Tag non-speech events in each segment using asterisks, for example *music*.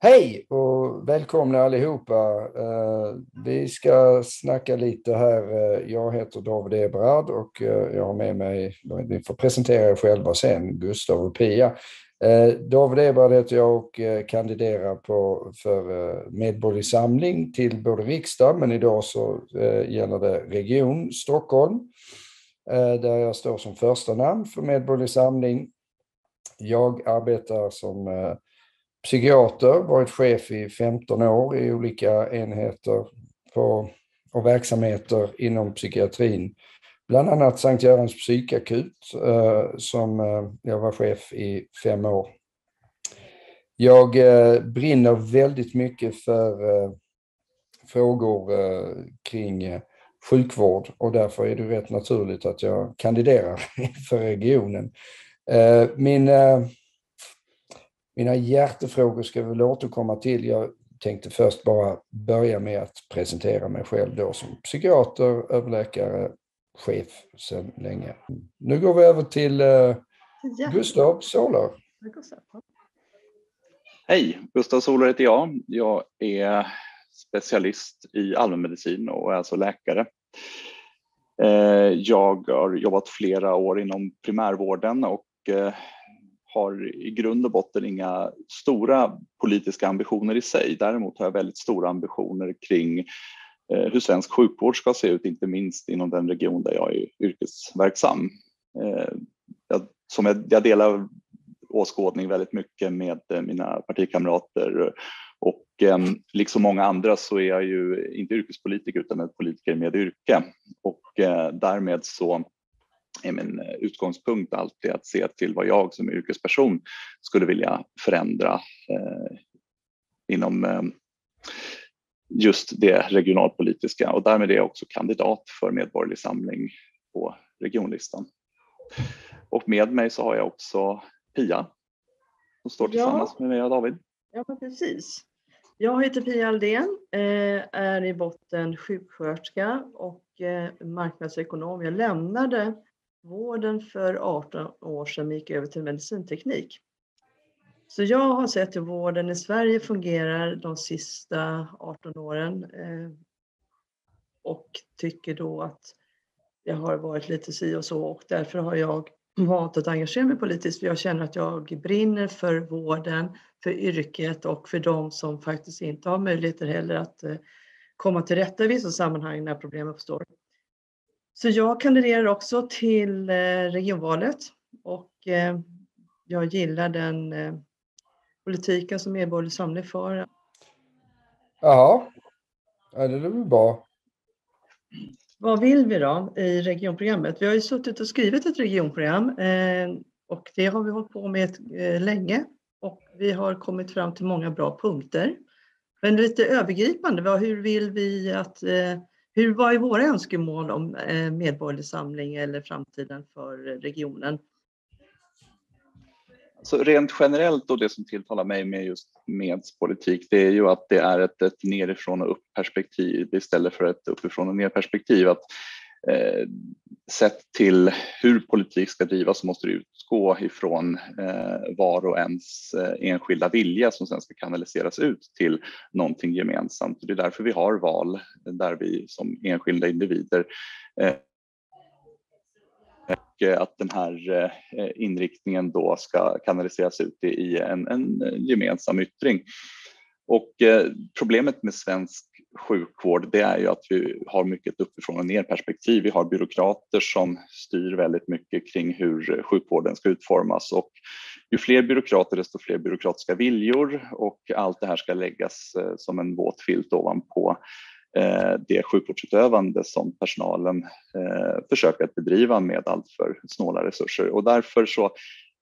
Hej och välkomna allihopa. Eh, vi ska snacka lite här. Eh, jag heter David Eberhard och eh, jag har med mig, ni får presentera er själva sen, Gustav och Pia. David Eberhard heter jag och kandiderar på, för Medborgerlig Samling till både riksdag, men idag så gäller det Region Stockholm, där jag står som första namn för Medborgerlig Samling. Jag arbetar som psykiater, varit chef i 15 år i olika enheter på, och verksamheter inom psykiatrin. Bland annat Sankt Görans psykakut eh, som eh, jag var chef i fem år. Jag eh, brinner väldigt mycket för eh, frågor eh, kring eh, sjukvård och därför är det rätt naturligt att jag kandiderar *laughs* för regionen. Eh, min eh, mina hjärtefrågor ska vi väl återkomma till. Jag tänkte först bara börja med att presentera mig själv då som psykiater, överläkare, chef sedan länge. Nu går vi över till eh, Gustav Solar. Hej, Gustav Solar heter jag. Jag är specialist i allmänmedicin och är alltså läkare. Eh, jag har jobbat flera år inom primärvården och eh, har i grund och botten inga stora politiska ambitioner i sig. Däremot har jag väldigt stora ambitioner kring eh, hur svensk sjukvård ska se ut, inte minst inom den region där jag är yrkesverksam. Eh, jag, som jag, jag delar åskådning väldigt mycket med eh, mina partikamrater och ehm, liksom många andra så är jag ju inte yrkespolitiker utan en politiker med yrke och därmed så är min eh, utgångspunkt alltid att se till vad jag som yrkesperson skulle vilja förändra eh, inom eh, just det regionalpolitiska och därmed är jag också kandidat för Medborgerlig Samling på regionlistan. Och med mig så har jag också Pia som står tillsammans ja. med mig och David. Ja, precis. Jag heter Pia Aldén, är i botten sjuksköterska och marknadsekonom. Jag lämnade vården för 18 år sedan gick över till medicinteknik. Så jag har sett hur vården i Sverige fungerar de sista 18 åren eh, och tycker då att det har varit lite si och så och därför har jag *clears throat* valt att engagera mig politiskt för jag känner att jag brinner för vården, för yrket och för de som faktiskt inte har möjligheter heller att eh, komma till rätta i vissa sammanhang när problem uppstår. Så jag kandiderar också till eh, regionvalet och eh, jag gillar den eh, politiken som Medborgerlig Samling för. Ja, det är väl bra. Vad vill vi då i regionprogrammet? Vi har ju suttit och skrivit ett regionprogram och det har vi hållit på med länge och vi har kommit fram till många bra punkter. Men lite övergripande, hur vill vi att hur, vad är våra önskemål om eh, medborgerlig samling eller framtiden för regionen? Så rent generellt och det som tilltalar mig med just medspolitik, det är ju att det är ett, ett nerifrån och upp perspektiv istället för ett uppifrån och ner perspektiv. Att eh, sett till hur politik ska drivas så måste det utgå ifrån eh, var och ens eh, enskilda vilja som sen ska kanaliseras ut till någonting gemensamt. Det är därför vi har val där vi som enskilda individer eh, och att den här eh, inriktningen då ska kanaliseras ut i en, en gemensam yttring. Och eh, problemet med svensk sjukvård det är ju att vi har mycket uppifrån och ner perspektiv. Vi har byråkrater som styr väldigt mycket kring hur sjukvården ska utformas. Och ju fler byråkrater desto fler byråkratiska viljor. Och allt det här ska läggas eh, som en våt filt ovanpå eh, det sjukvårdsutövande som personalen eh, försöker att bedriva med allt för snåla resurser. Och därför så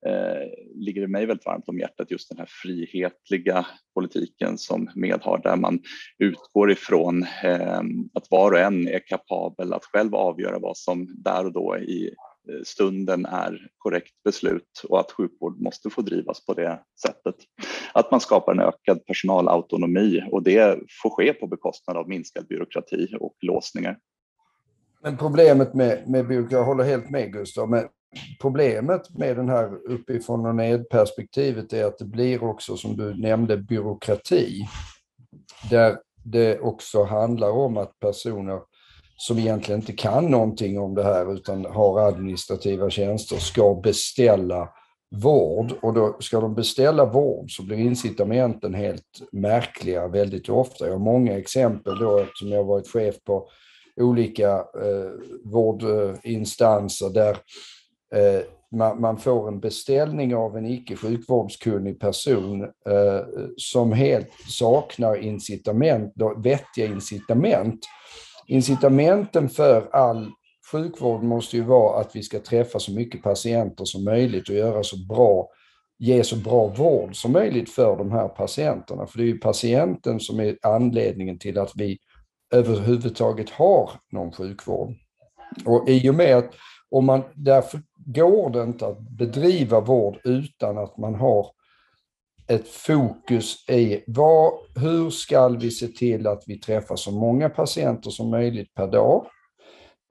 Eh, ligger det mig väldigt varmt om hjärtat just den här frihetliga politiken som Med har där man utgår ifrån eh, att var och en är kapabel att själv avgöra vad som där och då i eh, stunden är korrekt beslut och att sjukvård måste få drivas på det sättet. Att man skapar en ökad personalautonomi och det får ske på bekostnad av minskad byråkrati och låsningar. Men problemet med, med byråkrati, jag håller helt med Gustav, men problemet med den här uppifrån och ned perspektivet är att det blir också, som du nämnde, byråkrati. Där det också handlar om att personer som egentligen inte kan någonting om det här utan har administrativa tjänster ska beställa vård och då ska de beställa vård så blir incitamenten helt märkliga väldigt ofta. Jag har många exempel då eftersom jag varit chef på olika eh, vårdinstanser där Eh, Eh, man, man, får en beställning av en icke sjukvårdskunnig person eh, som helt saknar incitament, vettiga incitament. Incitamenten för all sjukvård måste ju vara att vi ska träffa så mycket patienter som möjligt och göra så bra, ge så bra vård som möjligt för de här patienterna. För det är ju patienten som är anledningen till att vi överhuvudtaget har någon sjukvård. Och i och med att och man, därför går det inte att bedriva vård utan att man har ett fokus i vad, hur ska vi se till att vi träffar så många patienter som möjligt per dag,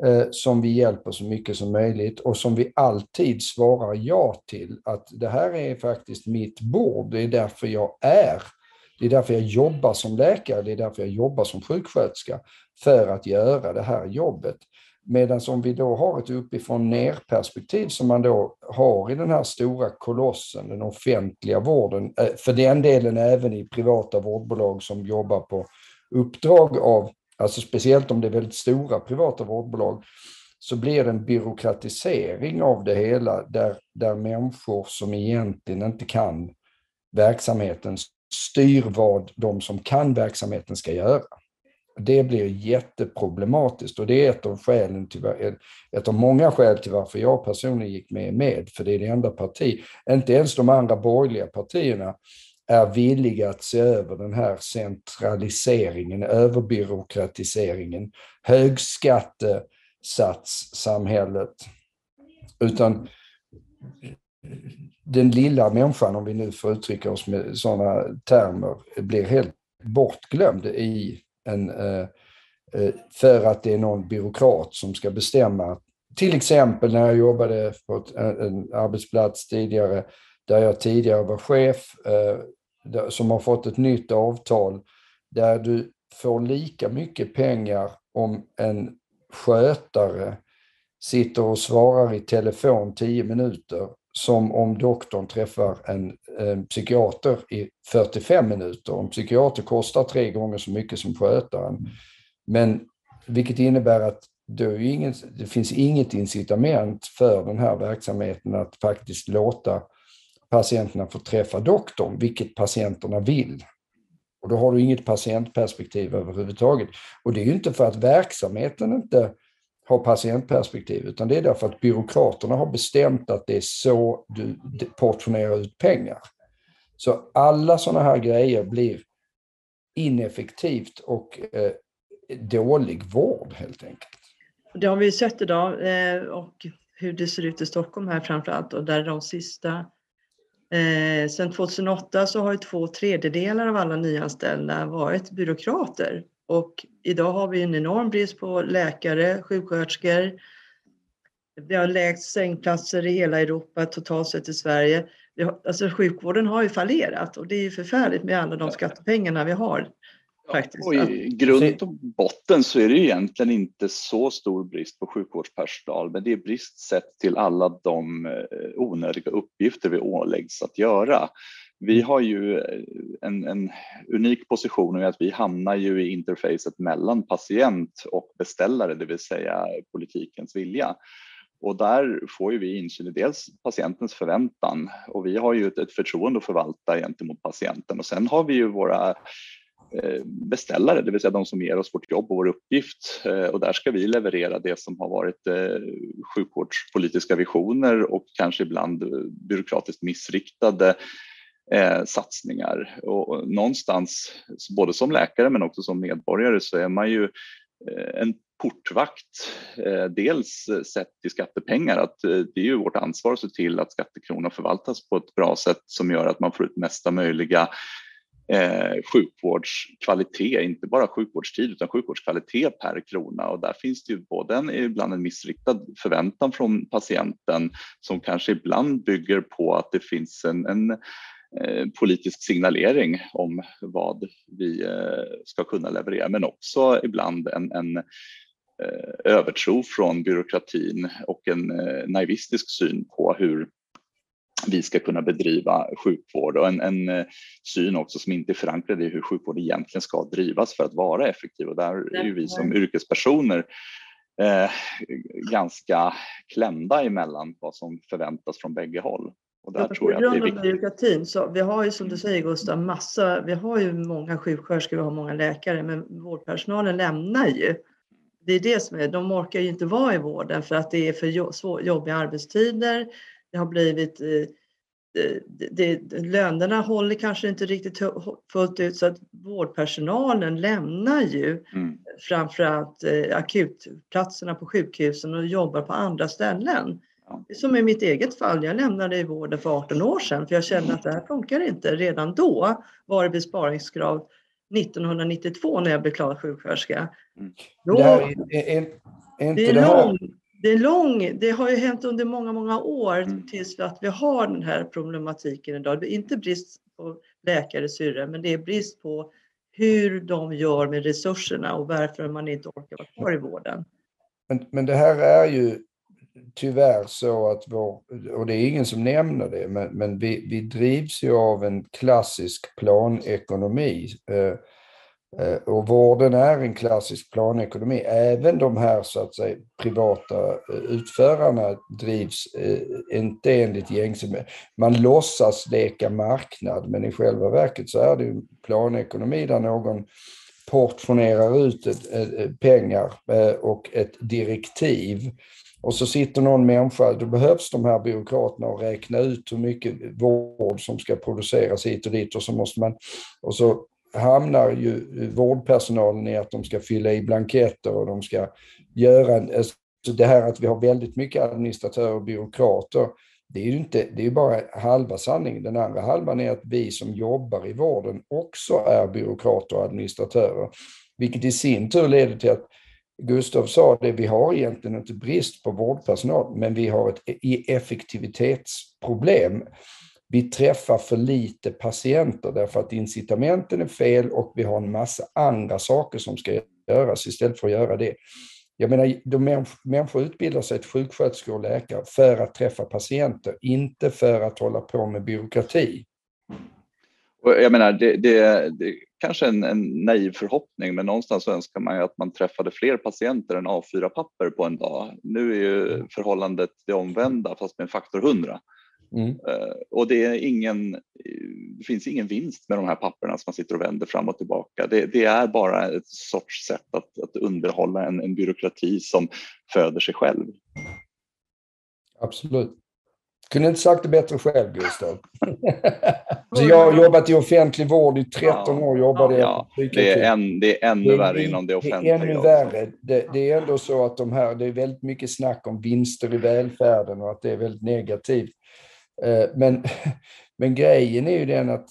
eh, som vi hjälper så mycket som möjligt och som vi alltid svarar ja till. Att det här är faktiskt mitt bord, det är därför jag är. Det är därför jag jobbar som läkare, det är därför jag jobbar som sjuksköterska, för att göra det här jobbet. Medan om vi då har ett uppifrån ner-perspektiv som man då har i den här stora kolossen, den offentliga vården, eh, för den delen även i privata vårdbolag som jobbar på uppdrag av, alltså speciellt om det är väldigt stora privata vårdbolag, så blir det en byråkratisering av det hela där, där människor som egentligen inte kan verksamheten styr vad de som kan verksamheten ska göra. Det blir jätteproblematiskt och det är ett av, skälen till, ett av många skäl till varför jag personligen gick med med, för det är det enda parti, inte ens de andra borgerliga partierna är villiga att se över den här centraliseringen, överbyråkratiseringen, högskattesatssamhället. Utan den lilla människan, om vi nu får uttrycka oss med sådana termer, blir helt bortglömd i en, eh, eh, för att det är någon byråkrat som ska bestämma. Till exempel när jag jobbade på ett, en arbetsplats tidigare, där jag tidigare var chef, eh, som har fått ett nytt avtal, där du får lika mycket pengar om en skötare sitter och svarar i telefon 10 minuter som om doktorn träffar en, en, psykiater i 45 minuter. En psykiater kostar tre gånger så mycket som skötaren. Men vilket innebär att det, ingen, det finns inget incitament för den här verksamheten att faktiskt låta patienterna få träffa doktorn, vilket patienterna vill. Och då har du inget patientperspektiv överhuvudtaget. Och det är ju inte för att verksamheten inte har patientperspektiv, utan det är därför att byråkraterna har bestämt att det är så du portionerar ut pengar. Så alla sådana här grejer blir ineffektivt och eh, dålig vård helt enkelt. Det har vi sett idag eh, och hur det ser ut i Stockholm här framför allt och där de sista eh, Sedan 2008 så har ju två tredjedelar av alla nyanställda varit byråkrater och idag har vi en enorm brist på läkare, sjuksköterskor. Vi har lägst sängplatser i hela Europa totalt sett i Sverige. Har, alltså sjukvården har ju fallerat och det är ju förfärligt med alla de skattepengarna vi har. Faktiskt. Ja, och I grund och botten så är det egentligen inte så stor brist på sjukvårdspersonal, men det är brist sett till alla de eh, onödiga uppgifter vi åläggs att göra. Vi har ju eh, en, en, unik position i att vi hamnar ju i interfacet mellan patient och beställare, det vill säga politikens vilja. Och där får ju vi insyn i dels patientens förväntan och vi har ju ett, ett förtroende att förvalta gentemot patienten och sen har vi ju våra eh, beställare, det vill säga de som ger oss vårt jobb och vår uppgift. Eh, och där ska vi leverera det som har varit sjukvårdspolitiska visioner och kanske ibland byråkratiskt missriktade Eh, satsningar. Och någonstans, både som läkare men också som medborgare, så är man ju eh, en portvakt. Eh, dels sett till skattepengar, att det är ju vårt ansvar att se till att skattekronor förvaltas på ett bra sätt som gör att man får ut mesta möjliga eh, sjukvårdskvalitet, inte bara sjukvårdstid utan sjukvårdskvalitet per krona och där finns det ju både en, ibland en missriktad förväntan från patienten som kanske ibland bygger på att det finns en, en politisk signalering om vad vi eh, ska kunna leverera men också ibland en, en eh, övertro från byråkratin och en naivistisk syn på hur vi ska kunna bedriva sjukvård och en, en eh, syn också som inte är förankrad i hur sjukvård egentligen ska drivas för att vara effektiv och där är ju vi som yrkespersoner eh, ganska klämda emellan vad som förväntas från bägge håll. Och där ja, tror jag att det är viktigt. byråkratin, så vi har ju som du säger Gustav, massa, vi har ju många sjuksköterskor, vi har många läkare, men vårdpersonalen lämnar ju. Det är det som är, de orkar ju inte vara i vården för att det är för jobbiga arbetstider, det har blivit eh, det, det, lönerna håller kanske inte riktigt fullt ut så att vårdpersonalen lämnar ju mm. framförallt eh, akutplatserna på sjukhusen och jobbar på andra ställen. Som i mitt eget fall, jag lämnade i vården för 18 år sedan för jag kände att det här funkar inte. Redan då var det besparingskrav 1992 när jag blev klar sjuksköterska. Mm. Då, det, är, är, är det är lång, det är lång, det har ju hänt under många, många år mm. tills att vi har den här problematiken idag. Det är inte brist på läkare, syrror, men det är brist på hur de gör med resurserna och varför man inte orkar vara kvar i vården. Men, men det här är ju tyvärr så att vår, och det är ingen som nämner det, men, men vi, vi drivs ju av en klassisk planekonomi. Eh, eh och vården är en klassisk planekonomi. Även de här så att säga, privata eh, utförarna drivs eh, inte enligt gängse... Man låtsas leka marknad, men i själva verket så är det en planekonomi där någon portionerar ut pengar och ett direktiv. Och så sitter någon människa, då behövs de här byråkraterna och räkna ut hur mycket vård som ska produceras hit och dit och så måste man, och så hamnar ju vårdpersonalen i att de ska fylla i blanketter och de ska göra, En, alltså det här att vi har väldigt mycket administratörer och byråkrater, det är ju inte, det är bara halva sanningen. Den andra halvan är att vi som jobbar i vården också är byråkrater och administratörer, vilket i sin tur leder till att Gustav sa det, vi har egentligen inte brist på vårdpersonal, men vi har ett effektivitetsproblem vi träffar för lite patienter därför att incitamenten är fel och vi har en massa andra saker som ska göras istället för att göra det. Jag menar, de människor utbildar sig till sjuksköterskor och läkare för att träffa patienter, inte för att hålla på med byråkrati. jag menar, det, det, det kanske en, en naiv förhoppning, men någonstans önskar man ju att man träffade fler patienter än A4-papper på en dag. Nu är ju förhållandet det omvända, fast med en faktor 100. Mm. Eh, och det, är ingen, det finns ingen vinst med de här papperna som man sitter och vänder fram och tillbaka. Det, det är bara ett sorts sätt att, att underhålla en, en byråkrati som föder sig själv. Absolut. Kunde inte sagt det bättre själv, Gustav. *laughs* Så jag har jobbat i offentlig vård i 13 ja, år. Jobbade ja, det, är en, det är ännu det är, värre inom det offentliga. Det är ännu värre. Det, det, är ändå så att de här, det är väldigt mycket snack om vinster i välfärden och att det är väldigt negativt. Eh, men, *laughs* men grejen är ju den att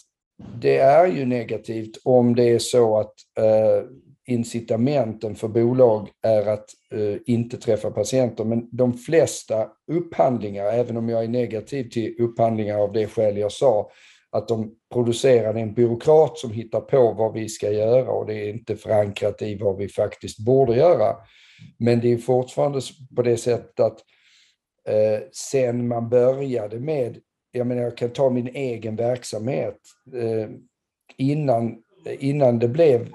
det är ju negativt om det är så att eh, incitamenten för bolag är att eh, inte träffa patienter. Men de flesta upphandlingar, även om jag är negativ till upphandlingar av det skäl jag sa, att de producerar en byråkrat som hittar på vad vi ska göra och det är inte förankrat i vad vi faktiskt borde göra. Men det är fortfarande på det sättet att eh, sen man började med, jag menar jag kan ta min egen verksamhet, eh, innan, innan det blev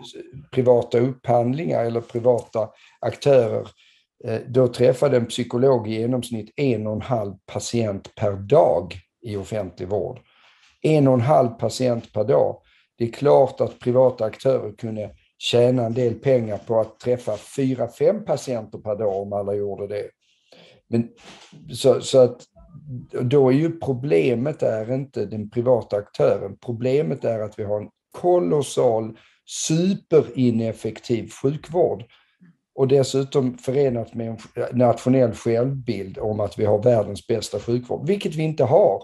privata upphandlingar eller privata aktörer, eh, då träffade en psykolog i genomsnitt en och en halv patient per dag i offentlig vård. En och en halv patient per dag. Det är klart att privata aktörer kunde tjäna en del pengar på att träffa fyra, fem patienter per dag om alla gjorde det. Men, så, så att då är ju problemet är inte den privata aktören. Problemet är att vi har en kolossal superineffektiv sjukvård och dessutom förenat med en nationell självbild om att vi har världens bästa sjukvård, vilket vi inte har.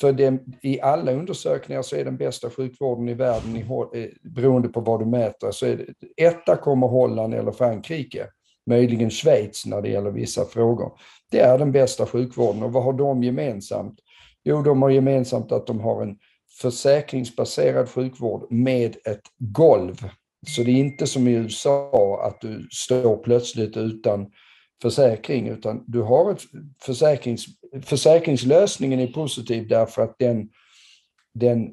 För det, i alla undersökningar så är den bästa sjukvården i världen, i, eh, beroende på vad du mäter, så är det, etta kommer Holland eller Frankrike, möjligen Schweiz när det gäller vissa frågor. Det är den bästa sjukvården och vad har de gemensamt? Jo, de har gemensamt att de har en försäkringsbaserad sjukvård med ett golv. Så det är inte som i USA att du står plötsligt utan försäkring, utan du har ett försäkrings, försäkringslösningen är positiv därför att den, den,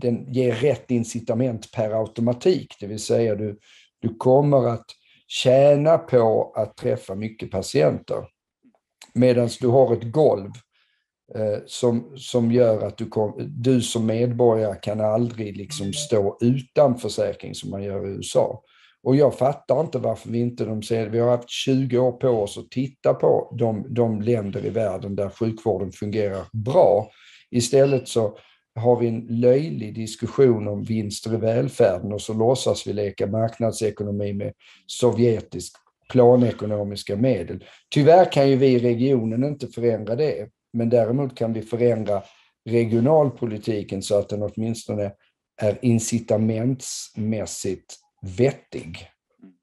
den ger rätt incitament per automatik, det vill säga du, du kommer att tjäna på att träffa mycket patienter. Medan du har ett golv Eh, som, som gör att du, kom, du som medborgare kan aldrig liksom stå utan försäkring som man gör i USA. Och jag fattar inte varför vi inte de ser, vi har haft 20 år på oss att titta på de, de länder i världen där sjukvården fungerar bra. Istället så har vi en löjlig diskussion om vinster i välfärden och så låtsas vi leka marknadsekonomi med sovjetisk planekonomiska medel. Tyvärr kan ju vi i regionen inte förändra det, men däremot kan vi förändra regionalpolitiken så att den åtminstone är incitamentsmässigt vettig.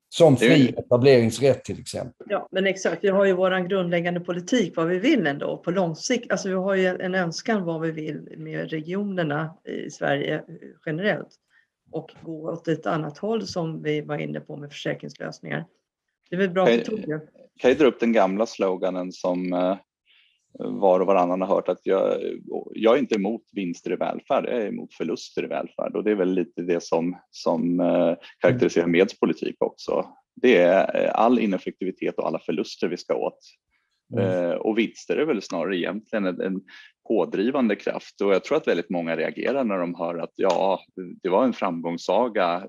Som fri etableringsrätt till exempel. Ja, men exakt. Vi har ju vår grundläggande politik, vad vi vill ändå på lång sikt. Alltså vi har ju en önskan vad vi vill med regionerna i Sverige generellt och gå åt ett annat håll som vi var inne på med försäkringslösningar. Det är väl bra för Kan jag dra upp den gamla sloganen som eh, var och varannan har hört att jag, jag är inte emot vinster i välfärd, jag är emot förluster i välfärd och det är väl lite det som, som eh, karaktäriserar Meds politik också. Det är eh, all ineffektivitet och alla förluster vi ska åt. Mm. Och vinster är väl snarare egentligen en, en pådrivande kraft och jag tror att väldigt många reagerar när de hör att ja, det var en framgångssaga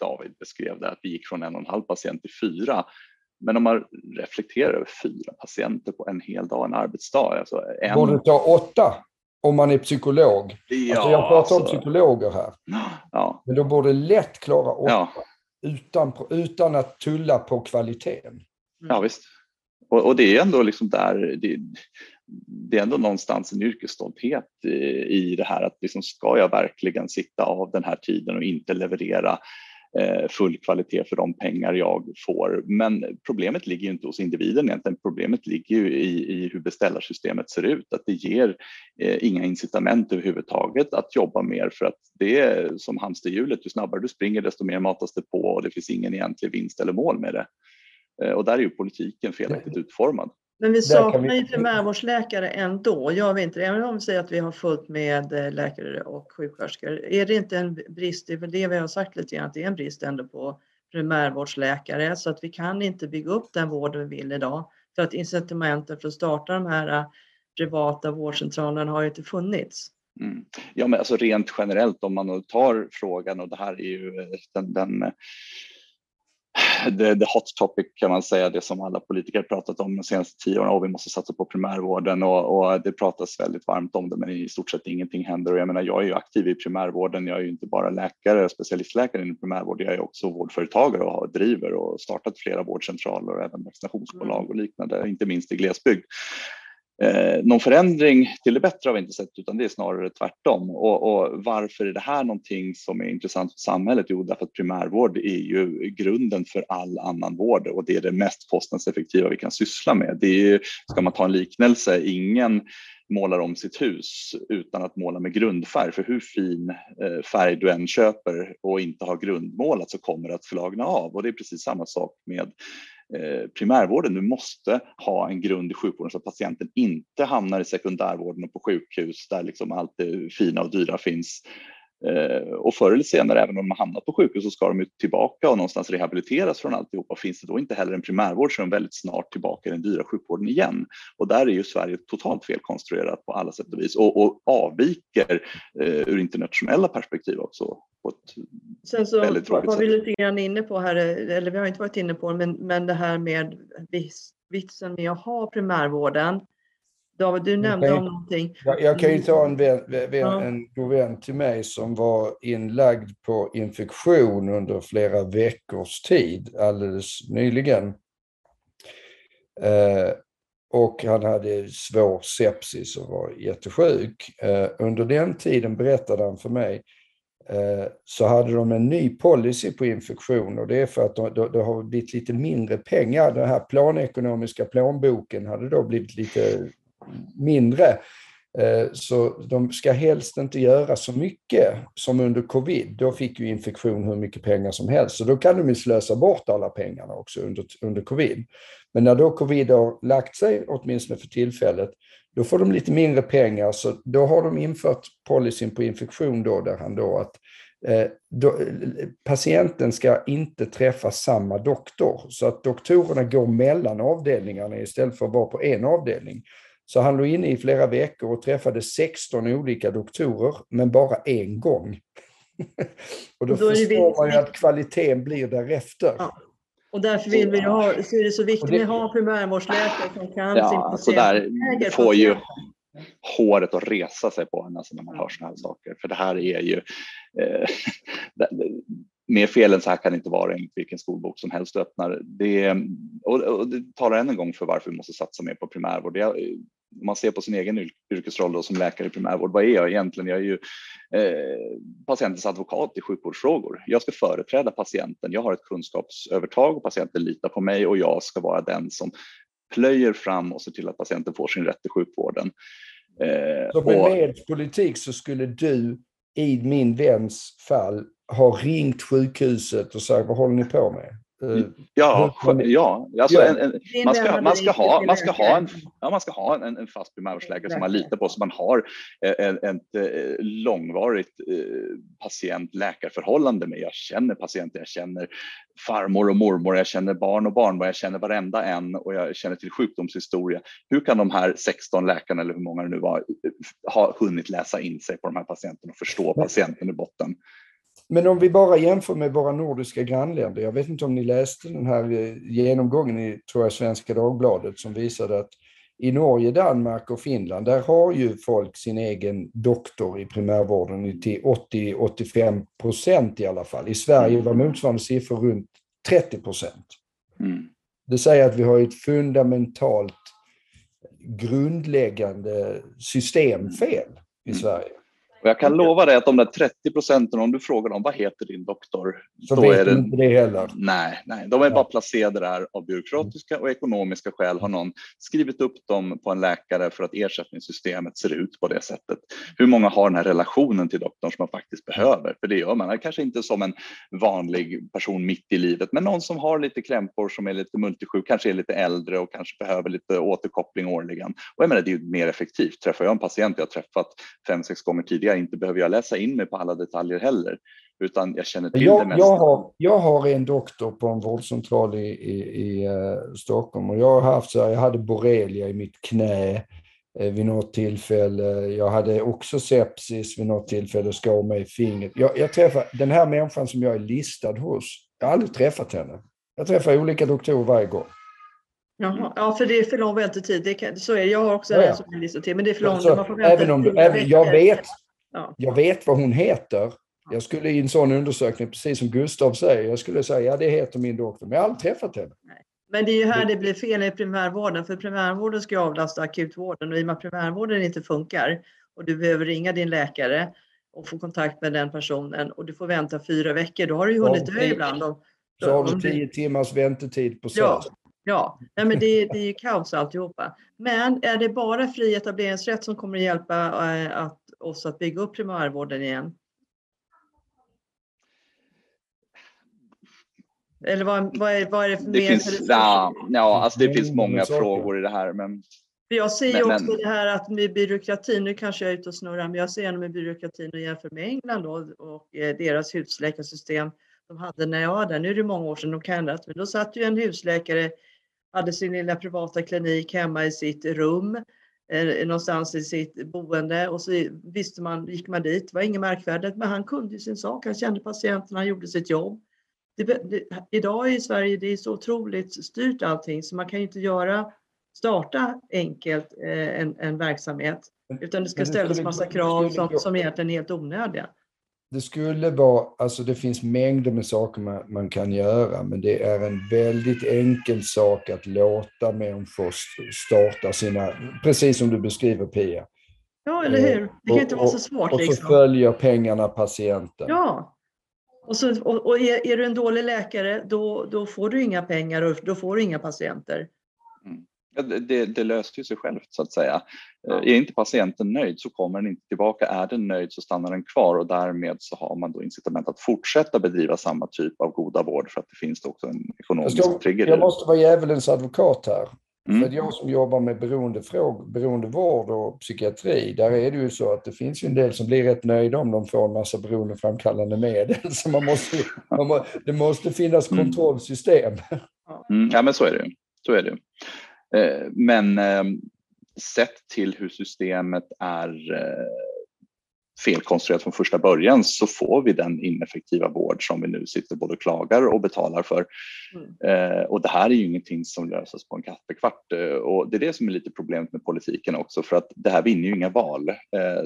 David beskrev det, att vi gick från en och en halv patient till fyra. Men om man reflekterar över fyra patienter på en hel dag, en arbetsdag. Alltså en... Borde ta åtta om man är psykolog. Ja, alltså jag pratar alltså... om psykologer här. Ja. Men de borde lätt klara åtta ja. utan, utan att tulla på kvaliteten. Ja visst. Och, och, det är ändå liksom där, det, det, är ändå någonstans en yrkesstolthet i, i det här att liksom ska jag verkligen sitta av den här tiden och inte leverera full kvalitet för de pengar jag får. Men problemet ligger inte hos individen egentligen. Problemet ligger ju i, i hur beställarsystemet ser ut, att det ger eh, inga incitament överhuvudtaget att jobba mer för att det är som hamsterhjulet. Ju snabbare du springer desto mer matas det på och det finns ingen egentlig vinst eller mål med det. Eh, och där är ju politiken felaktigt utformad. Men vi saknar ju primärvårdsläkare ändå. Gör vi inte det? Även om vi säger att vi har fullt med eh, läkare och sjuksköterskor. Är det inte en brist? Det är väl det vi har sagt lite grann, att det är en brist ändå på primärvårdsläkare så att vi kan inte bygga upp den vård vi vill idag. För att incitamenten för att starta de här eh, privata vårdcentralerna har ju inte funnits. Mm. Ja, men alltså rent generellt om man tar frågan och det här är ju eh, den, den the, the hot topic kan man säga, det som alla politiker pratat om de senaste tio åren. Och vi måste satsa på primärvården och, och, det pratas väldigt varmt om det, men i stort sett ingenting händer. Och jag menar, jag är ju aktiv i primärvården. Jag är ju inte bara läkare, specialistläkare inom primärvård. Jag är också vårdföretagare och har, driver och startat flera vårdcentraler och även vaccinationsbolag och liknande, inte minst i glesbygd. Eh, någon förändring till det bättre har vi inte sett utan det är snarare tvärtom. Och, och, varför är det här någonting som är intressant för samhället? Jo, därför att primärvård är ju grunden för all annan vård och det är det mest kostnadseffektiva vi kan syssla med. Det är ju, ska man ta en liknelse, ingen målar om sitt hus utan att måla med grundfärg. För hur fin eh, färg du än köper och inte har grundmålat så kommer det att flagna av. Och det är precis samma sak med Eh, primärvården. Du måste ha en grund i sjukvården så att patienten inte hamnar i sekundärvården och på sjukhus där liksom allt det fina och dyra finns och förr eller senare, även om de har hamnat på sjukhus, så ska de ju tillbaka och någonstans rehabiliteras från alltihopa. Finns det då inte heller en primärvård så är de väldigt snart tillbaka i den dyra sjukvården igen. Och där är ju Sverige totalt felkonstruerat på alla sätt och vis och, och avviker eh, ur internationella perspektiv också. På ett Sen så väldigt tråkigt var vi lite grann inne på här, eller vi har inte varit inne på men, men det här med vitsen med att ha primärvården. David, du nämnde kan om någonting. Jag, jag kan ju ta en, vän, vän, Ja. en god vän till mig som var inlagd på infektion under flera veckors tid alldeles nyligen. Eh, och han hade svår sepsis och var jättesjuk. Eh, under den tiden berättade han för mig eh, så hade de en ny policy på infektion och det är för att det de, de har blivit lite mindre pengar. Den här planekonomiska plånboken hade då blivit lite mindre. Eh, så de ska helst inte göra så mycket som under covid. Då fick ju infektion hur mycket pengar som helst. Så då kan de ju slösa bort alla pengarna också under, under covid. Men när då covid har lagt sig, åtminstone för tillfället, då får de lite mindre pengar. Så då har de infört policyn på infektion då, där han då att eh, då, patienten ska inte träffa samma doktor. Så att doktorerna går mellan avdelningarna istället för att vara på en avdelning. Så han låg inne i flera veckor och träffade 16 olika doktorer, men bara en gång. *laughs* och då, Då förstår man ju att kvaliteten blir därefter. Ja. Och därför vill vi ha, så är det så viktigt det- att ha primärvårdsläkare som kan sin Ja, så där äger får ju håret att resa sig på en alltså när man hör sådana här saker. För det här är ju, eh, mer fel än så här kan det inte vara i vilken skolbok som helst du öppnar. Det, och, och det talar än en gång för varför vi måste satsa mer på primärvård. Jag, man ser på sin egen yr- yrkesroll då som läkare i primärvård, vad är jag egentligen? Jag är ju eh, patientens advokat i sjukvårdsfrågor. Jag ska företräda patienten. Jag har ett kunskapsövertag och patienten litar på mig och jag ska vara den som plöjer fram och ser till att patienten får sin rätt i sjukvården. Eh, Så med och- politik så skulle du i min väns fall ha ringt sjukhuset och sagt vad håller ni på med? Eh, Ja, Hur- ja, alltså Ja. en, en, man ska, man ska ha, man ska ha en, ja, man ska ha en, en fast primärvårdsläkare som man litar på, så man har eh, en, ett eh, långvarigt patient-läkarförhållande med. Jag känner patienter, jag känner farmor och mormor, jag känner barn och barnbarn, jag känner varenda en och jag känner till sjukdomshistoria. Hur kan de här 16 läkarna, eller hur många det nu var, ha hunnit läsa in sig på de här patienterna och förstå patienten i botten? Men om vi bara jämför med våra nordiska grannländer. Jag vet inte om ni läste den här eh, genomgången i tror jag, Svenska Dagbladet som visade att i Norge, Danmark och Finland, där har ju folk sin egen doktor i primärvården till 80-85 procent i alla fall. I Sverige var motsvarande siffror runt 30 procent. Mm. Det säger att vi har ett fundamentalt grundläggande systemfel i Mm. Sverige. Och jag kan lova dig att de där 30 procenten, om du frågar dem vad heter din doktor? Så Då vet är det- inte det heller. Nej, nej, de är bara placerade där av byråkratiska och ekonomiska skäl. Har någon skrivit upp dem på en läkare för att ersättningssystemet ser ut på det sättet? Hur många har den här relationen till doktorn som man faktiskt behöver? För det gör man kanske inte som en vanlig person mitt i livet, men någon som har lite krämpor, som är lite multisjuk, kanske är lite äldre och kanske behöver lite återkoppling årligen. Och jag menar, det är ju mer effektivt. Träffar jag en patient jag har träffat fem, sex gånger tidigare, inte behöver jag läsa in mig på alla detaljer heller, utan jag känner till det Jag, mesta. jag, har, jag har en doktor på en vårdcentral i, i, i eh, Stockholm och jag har haft så här, jag hade borrelia i mitt knä eh, vid något tillfälle. Jag hade också sepsis vid något tillfälle och skar mig i fingret. Jag, jag träffar den här människan som jag är listad hos. Jag har aldrig träffat henne. Jag träffar olika doktorer varje gång. Jaha, ja, för det är för lång väntetid. Det kan, så är det. Jag har också Ja, ja. en som är listad till, men det är för långt. Så man får vänta även om du, även, jag, vet, Ja. jag vet vad hon heter. Jag skulle i en sån undersökning, precis som Gustav säger, jag skulle säga ja det heter min doktor, men jag har aldrig träffat henne. Men det är ju här det blir fel i primärvården, för primärvården ska ju avlasta akutvården och i och med att primärvården inte funkar och du behöver ringa din läkare och få kontakt med den personen och du får vänta fyra veckor, då har du ju Ja, hunnit dö ibland. Om, Så har du tio timmars väntetid på Ja, SÖS. ja. Nej, men det, det är ju kaos alltihopa. Men är det bara fri etableringsrätt som kommer att hjälpa eh, att, oss att bygga upp primärvården igen? Eller vad, vad, är, vad är det Det mer finns, för ja, ja, alltså det finns många frågor i det här, men Jag ser ju också men... det här att med byråkratin, nu kanske jag är ute och snurrar, men jag ser ändå med byråkratin och jämför med England då, och eh, deras husläkarsystem de hade när jag var där. Nu är det många år sedan de kan ändras, men då satt ju en husläkare, hade sin lilla privata klinik hemma i sitt rum någonstans i sitt boende. Och så visste man, gick man dit, det var inget märkvärdigt, men han kunde sin sak, han kände patienterna, han gjorde sitt jobb. Det, det, idag i Sverige det är så otroligt styrt allting så man kan ju inte göra, starta enkelt eh, en, en verksamhet. Utan det ska ställas massa krav som, som egentligen är helt onödiga det skulle vara, alltså det finns mängder med saker man, man, kan göra, men det är en väldigt enkel sak att låta människor starta sina, precis som du beskriver Pia. Ja, eller hur? Det kan och, inte vara så svårt. Och, och så liksom. följer pengarna patienten. Ja. Och, så, och, och är, är, du en dålig läkare, då, då får du inga pengar och då får du inga patienter. Det, det löste ju sig självt så att säga. Ja. Är inte patienten nöjd så kommer den inte tillbaka. Är den nöjd så stannar den kvar och därmed så har man då incitament att fortsätta bedriva samma typ av goda vård för att det finns också en ekonomisk jag, trigger. Jag måste vara djävulens advokat här. Mm. För jag som jobbar med beroendevård och psykiatri, där är det ju så att det finns ju en del som blir rätt nöjda om de får en massa beroendeframkallande medel. *laughs* Så man måste, man må, det måste finnas mm. kontrollsystem. Mm. Ja, men så är det. Så är det. Eh, men eh, sett till hur systemet är eh, felkonstruerat från första början så får vi den ineffektiva vård som vi nu sitter både klagar och betalar för. Mm. och det här är ju ingenting som löses på en kaffekvart och det är det som är lite problemet med politiken också för att det här vinner ju inga val.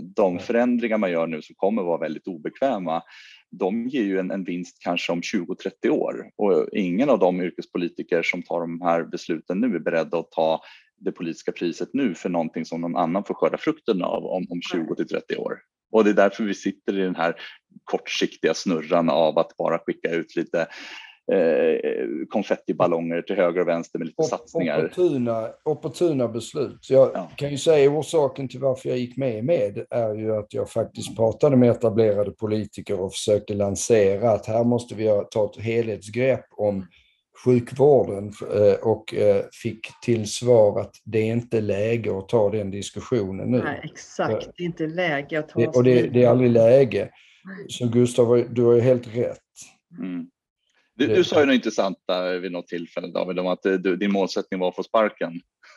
de förändringar man gör nu som kommer vara väldigt obekväma de ger ju en, en vinst kanske om 20-30 år och ingen av de yrkespolitiker som tar de här besluten nu är beredda att ta det politiska priset nu för någonting som någon annan får skörda frukten av om, om 20 till 30 år. Och det är därför vi sitter i den här kortsiktiga snurran av att bara skicka ut lite eh, konfettiballonger till höger och vänster med lite Op satsningar. Opportuna, opportuna beslut. Jag ja. kan ju säga orsaken till varför jag gick med med är ju att jag faktiskt pratade med etablerade politiker och försökte lansera att här måste vi ta ett helhetsgrepp om sjukvården eh, och eh, fick till svar att det är inte läge att ta den diskussionen nu. Nej, exakt, det är inte läge att ta det, Och det, det, är aldrig läge. Så Gustav, du har ju helt rätt. Mm. Du, du sa ju något intressant där vid något tillfälle David om att du, din målsättning var att få sparken.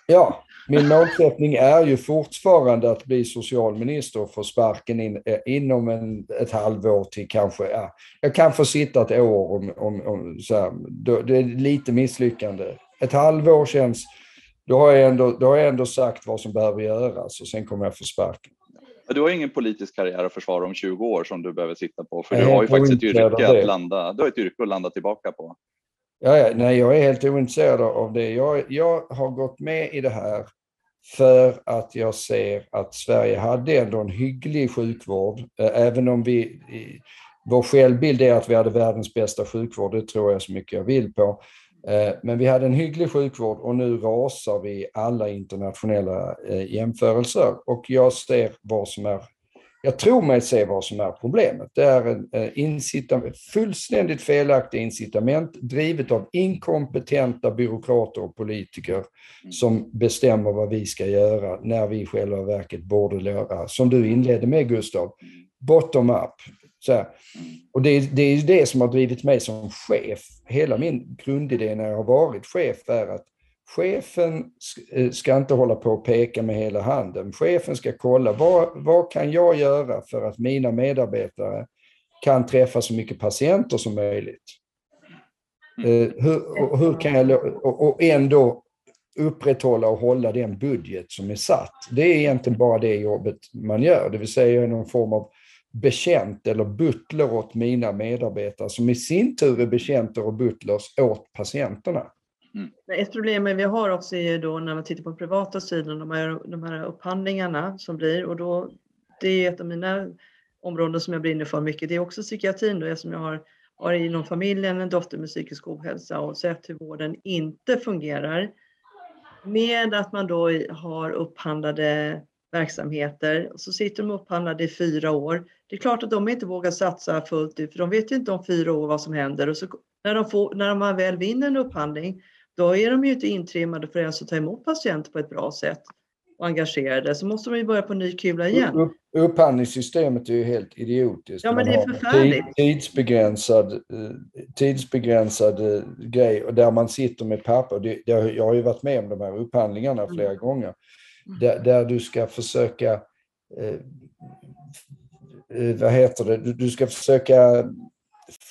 Ja, min målsättning är ju fortfarande att bli socialminister och få sparken in, eh, inom en, ett halvår till kanske, ja, jag kan få sitta ett år om, om, om så här, då, det är lite misslyckande. Ett halvår känns, då har, jag ändå, då har jag ändå sagt vad som behöver göras och sen kommer jag få sparken. Du har ingen politisk karriär att försvara om 20 år som du behöver sitta på, för du har ju faktiskt ett yrke att landa, du har ett yrke att landa tillbaka på. Ja, ja, nej, jag är helt ointresserad av det. Jag, jag har gått med i det här för att jag ser att Sverige hade ändå en hygglig sjukvård, även om vi vår självbild är att vi hade världens bästa sjukvård, det tror jag så mycket jag vill på. Eh, men vi hade en hygglig sjukvård och nu rasar vi alla internationella eh, jämförelser och jag ser vad som är jag tror mig se vad som är problemet. Det är en eh, incitament, fullständigt felaktigt incitament drivet av inkompetenta byråkrater och politiker mm. som bestämmer vad vi ska göra när vi i själva verket borde göra, som du inledde med Gustav, mm. Så här. Och det, det är det som har drivit mig som chef. Hela min grundidé när jag har varit chef är att chefen eh, ska inte hålla på och peka med hela handen. Chefen ska kolla vad, vad kan jag göra för att mina medarbetare kan träffa så mycket patienter som möjligt. Mm. Eh, hur, hur kan jag, och ändå upprätthålla och hålla den budget som är satt. Det är egentligen bara det jobbet man gör, det vill säga någon form av bekänt eller butler åt mina medarbetare som i sin tur är betjänter och butlers åt patienterna. Mm. Ett problem vi har också är då när man tittar på privata sidan, de här, de här upphandlingarna som blir och då, det är ett av mina områden som jag brinner för mycket. Det är också psykiatrin då, eftersom jag har, har inom familjen en dotter med psykisk ohälsa och sett hur vården inte fungerar. Med att man då har upphandlade verksamheter och så sitter de upphandlade i fyra år. Det är klart att de inte vågar satsa fullt ut för de vet ju inte om fyra år vad som händer och så när de, får, när de väl vinner en upphandling då är de ju inte intrimmade för ens att ta emot patienter på ett bra sätt. och engagerade så måste de ju börja på ny kula igen. Upp, upphandlingssystemet är ju helt idiotiskt. Ja, men det är förfärligt. tid- Tidsbegränsad, eh, tidsbegränsad eh, grej och där man sitter med papper. Jag har ju varit med om de här upphandlingarna Mm. flera gånger. Där, där du ska försöka, eh, eh, vad heter det, du, du ska försöka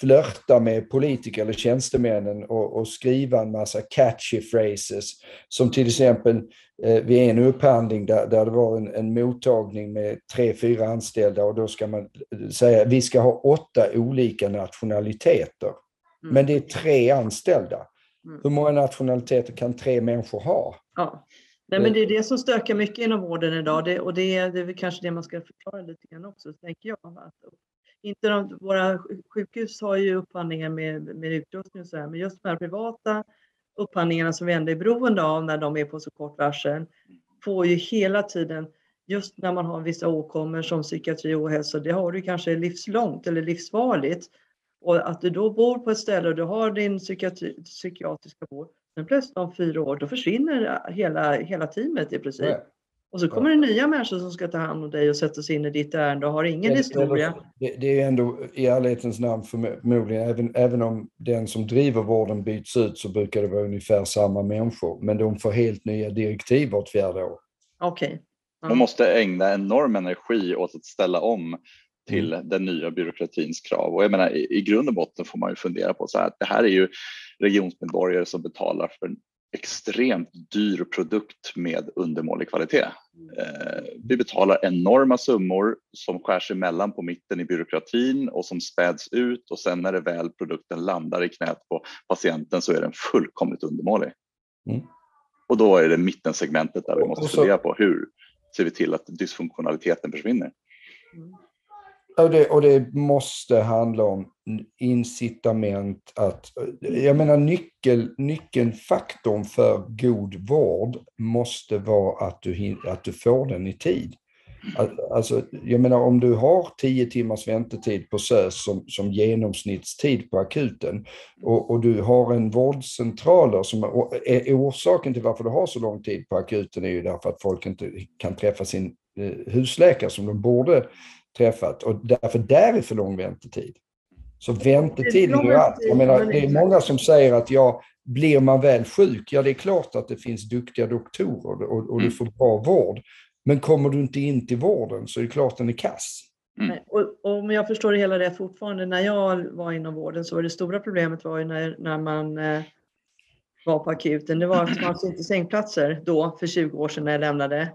flörta med politiker eller tjänstemännen och, och skriva en massa catchy phrases. Som till exempel eh, vid en upphandling där, där det var en, en mottagning med tre, fyra anställda och då ska man säga vi ska ha åtta olika nationaliteter. Mm. Men det är tre anställda. Mm. Hur många nationaliteter kan tre människor ha? Ja. Nej, men det är det som stökar mycket inom vården idag det, och det är, det är kanske det man ska förklara lite grann också, tänker jag. Att inte de, våra sjukhus har ju upphandlingar med, med utrustning och så här, men just de här privata upphandlingarna som vi ändå är beroende av när de är på så kort varsel får ju hela tiden, just när man har vissa åkommor som psykiatri och ohälsa, det har du kanske livslångt eller livsfarligt. Och att du då bor på ett ställe och du har din psykiatri, psykiatriska vård, men plötsligt om fyra år, då försvinner hela, hela teamet i princip. Nej. Och så kommer det nya människor som ska ta hand om dig och sätta sig in i ditt ärende och har ingen Eller- historia. Det, det är ändå i ärlighetens namn förmodligen, även, även om den som driver vården byts ut så brukar det vara ungefär samma människor. Men de får helt nya direktiv vart fjärde år. Okej. Ja. Man måste ägna enorm energi åt att ställa om till den nya byråkratins krav. Och jag menar, i, i grund och botten får man ju fundera på så här att det här är ju regionsmedborgare som betalar för en extremt dyr produkt med undermålig kvalitet. Eh, vi betalar enorma summor som skärs emellan på mitten i byråkratin och som späds ut och sen när det väl produkten landar i knät på patienten så är den fullkomligt undermålig. Mm. Och då är det mittensegmentet där vi måste så- fundera på hur ser vi till att dysfunktionaliteten försvinner. Mm. Och det, och det måste handla om incitament att... Jag menar nyckel, nyckelfaktorn för god vård måste vara att du, att du får den i tid. Al- Alltså, jag menar om du har tio timmars väntetid på SÖS som, som genomsnittstid på akuten och, och du har en vårdcentraler som är orsaken till varför du har så lång tid på akuten är ju därför att folk inte kan träffa sin eh, husläkare som de borde träffat och därför där är för lång väntetid. Så väntetiden är ju allt. Jag menar, det är många som säger att ja, blir man väl sjuk, ja det är klart att det finns duktiga doktorer och, och du Mm. får bra vård. Men kommer du inte in till vården så är det klart den är kass. Nej, Och, och om jag förstår det hela rätt fortfarande, när jag var inom vården så var det stora problemet var ju när, när man eh, var på akuten, det var att det fanns inte sängplatser då för 20 år sedan när jag lämnade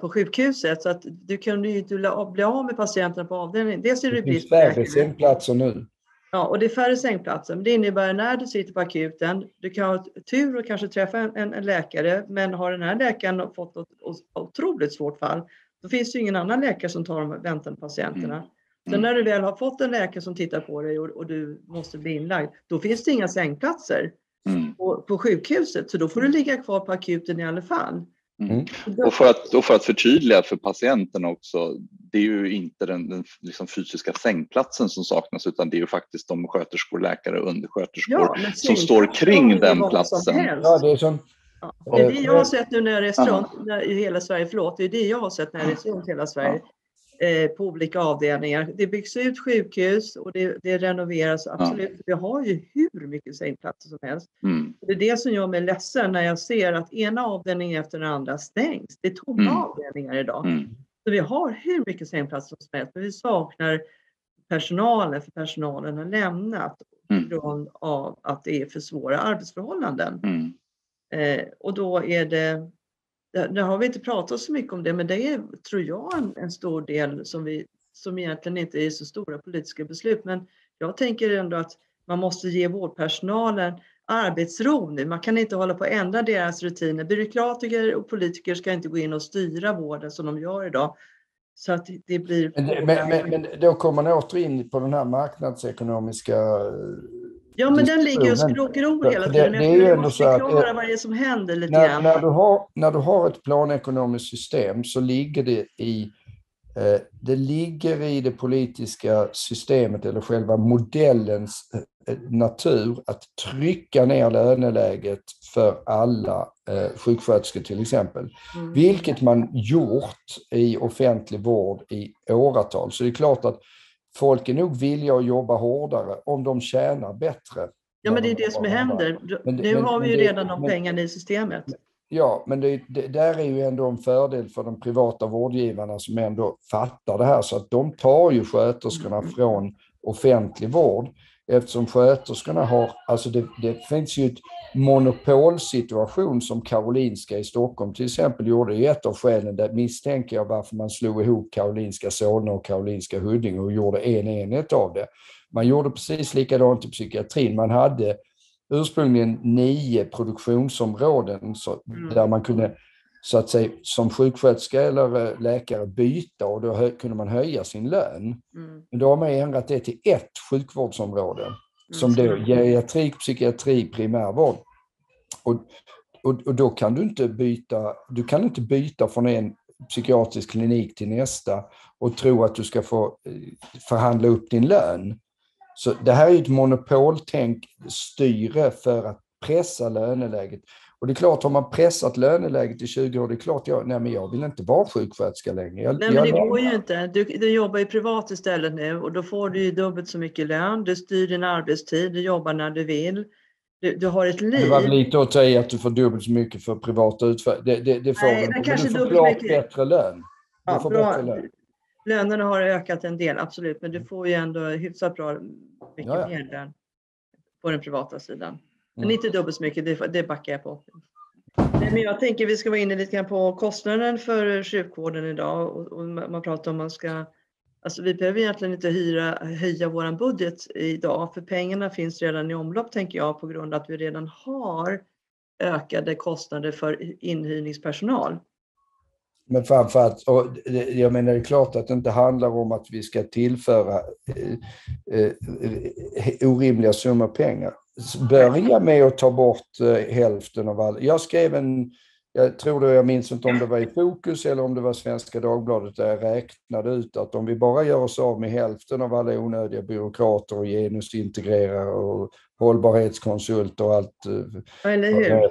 på sjukhuset. Så att du kunde ju inte bli av- med patienterna på avdelningen. Dels är det Det finns färre sängplatser nu. Ja, och det är färre sängplatser. Men det innebär när du sitter på akuten, du kan ha tur och kanske träffa en, en, läkare, men har den här läkaren fått ett otroligt svårt fall, då finns det ju ingen annan läkare som tar de väntande patienterna. Mm. Sen Mm. när du väl har fått en läkare som tittar på dig och, och du måste bli inlagd, då finns det inga sängplatser Mm. på, på sjukhuset, så då får du ligga kvar på akuten i alla fall. Mm. Och för, att, och för att förtydliga för patienten också, det är ju inte den, den liksom fysiska sängplatsen som saknas utan det är ju faktiskt de sköterskor, läkare och undersköterskor men som står kring den platsen. Ja, det är som, Ja, det är det jag har sett nu när jag Ja. runt när- i hela Sverige. Förlåt, det är det jag har sett när runt i hela Sverige. Eh, på olika avdelningar. Det byggs ut sjukhus och det, det renoveras. Absolut. Vi har ju hur mycket sängplatser som helst. Mm. Det är det som gör mig ledsen när jag ser att ena avdelningen efter den andra stängs. Det är tomma Mm. avdelningar idag. Mm. Så vi har hur mycket sängplatser som helst, men vi saknar personalen för personalen har lämnat på Mm. grund av att det är för svåra arbetsförhållanden. Mm. Eh, och då är det, nu har vi inte pratat så mycket om det, men det är, tror jag, en, en stor del som, vi, som egentligen inte är så stora politiska beslut. Men jag tänker ändå att man måste ge vårdpersonalen arbetsro nu. Man kan inte hålla på att ändra deras rutiner. Byråkratiker och politiker ska inte gå in och styra vården som de gör idag. Så att det blir... men, men, men, men då kommer man åter in på den här marknadsekonomiska ja, men den ligger och För- hela tiden. det- det är ju ändå så att, eh, vad det är som händer lite När, grann. när, du har, när du har ett planekonomiskt system så ligger det i eh, det ligger i det politiska systemet eller själva modellens natur att trycka ner löneläget för alla eh, sjuksköterskor till exempel. Mm. Vilket man gjort i offentlig vård i åratal. Så det är klart att folk är nog villiga att jobba hårdare om de tjänar bättre. Ja, men det är det som händer. Men, nu men, har vi ju det, redan de pengarna i systemet. Ja, men det, det, där är ju ändå en fördel för de privata vårdgivarna som ändå fattar det här så att de tar ju sköterskorna mm. från offentlig vård eftersom sköterskorna har, alltså det, det finns ju ett monopolsituation som Karolinska i Stockholm till exempel gjorde i ett av skälen, där misstänker jag varför man slog ihop Karolinska Solna och Karolinska Huddinge och gjorde en enhet av det. Man gjorde precis likadant i psykiatrin. Man hade ursprungligen nio produktionsområden så, mm. där man kunde så att säga som sjuksköterska eller eh, läkare byta och då kunde man höja sin lön. Mm. Men då har man ändrat det till ett sjukvårdsområde. Som då geriatrik, psykiatri, primärvård. Och, och, och, då kan du inte byta, du kan inte byta från en psykiatrisk klinik till nästa och tro att du ska få eh, förhandla upp din lön. Så det här är ett monopoltänk styre för att pressa löneläget. Och det är klart, har man pressat löneläget i 20 år, det är klart jag, nej men jag vill inte vara sjuksköterska längre. Jag, nej men det går ju inte. Du, du jobbar ju privat istället nu och då får du ju dubbelt så mycket lön. Du styr din arbetstid, du jobbar när du vill. Du, du har ett liv. Det var väl lite att i att du får dubbelt så mycket för privata utförare. Det, det, det får nej, du inte, men du får klart mycket. bättre lön. Du ja, får bra. bättre lön. Lönerna har ökat en del, absolut, men du får ju ändå hyfsat bra mycket ja, ja. mer lön på den privata sidan. Men mm. inte dubbelt så mycket, det, det backar jag på. Nej, men jag tänker vi ska vara inne lite grann på kostnaden för sjukvården idag och, och man pratar om man ska Alltså vi behöver egentligen inte hyra, höja vår budget idag för pengarna finns redan i omlopp tänker jag på grund av att vi redan har ökade kostnader för inhyrningspersonal. Men framförallt, och jag menar det är klart att det inte handlar om att vi ska tillföra eh, eh, orimliga summor pengar. Börja med att ta bort eh, hälften av all... Jag skrev en, jag tror det, jag minns inte om det var i Fokus eller om det var Svenska Dagbladet där jag räknade ut att om vi bara gör oss av med hälften av alla onödiga byråkrater och genusintegrerare och hållbarhetskonsulter och allt. Eller hur?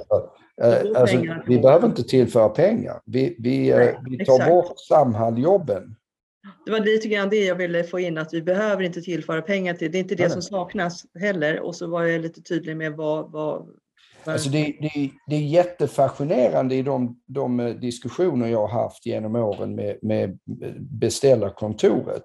Eh, alltså, vi behöver inte tillföra pengar. Vi, vi, eh, Nej, vi tar exakt. bort Samhall-jobben. Det var lite grann det jag ville få in, att vi behöver inte tillföra pengar till. Det är inte det Nej. som saknas heller. Och så var jag lite tydlig med vad... vad Alltså det, det, det är jättefascinerande i de, de eh, diskussioner jag har haft genom åren med, med beställarkontoret.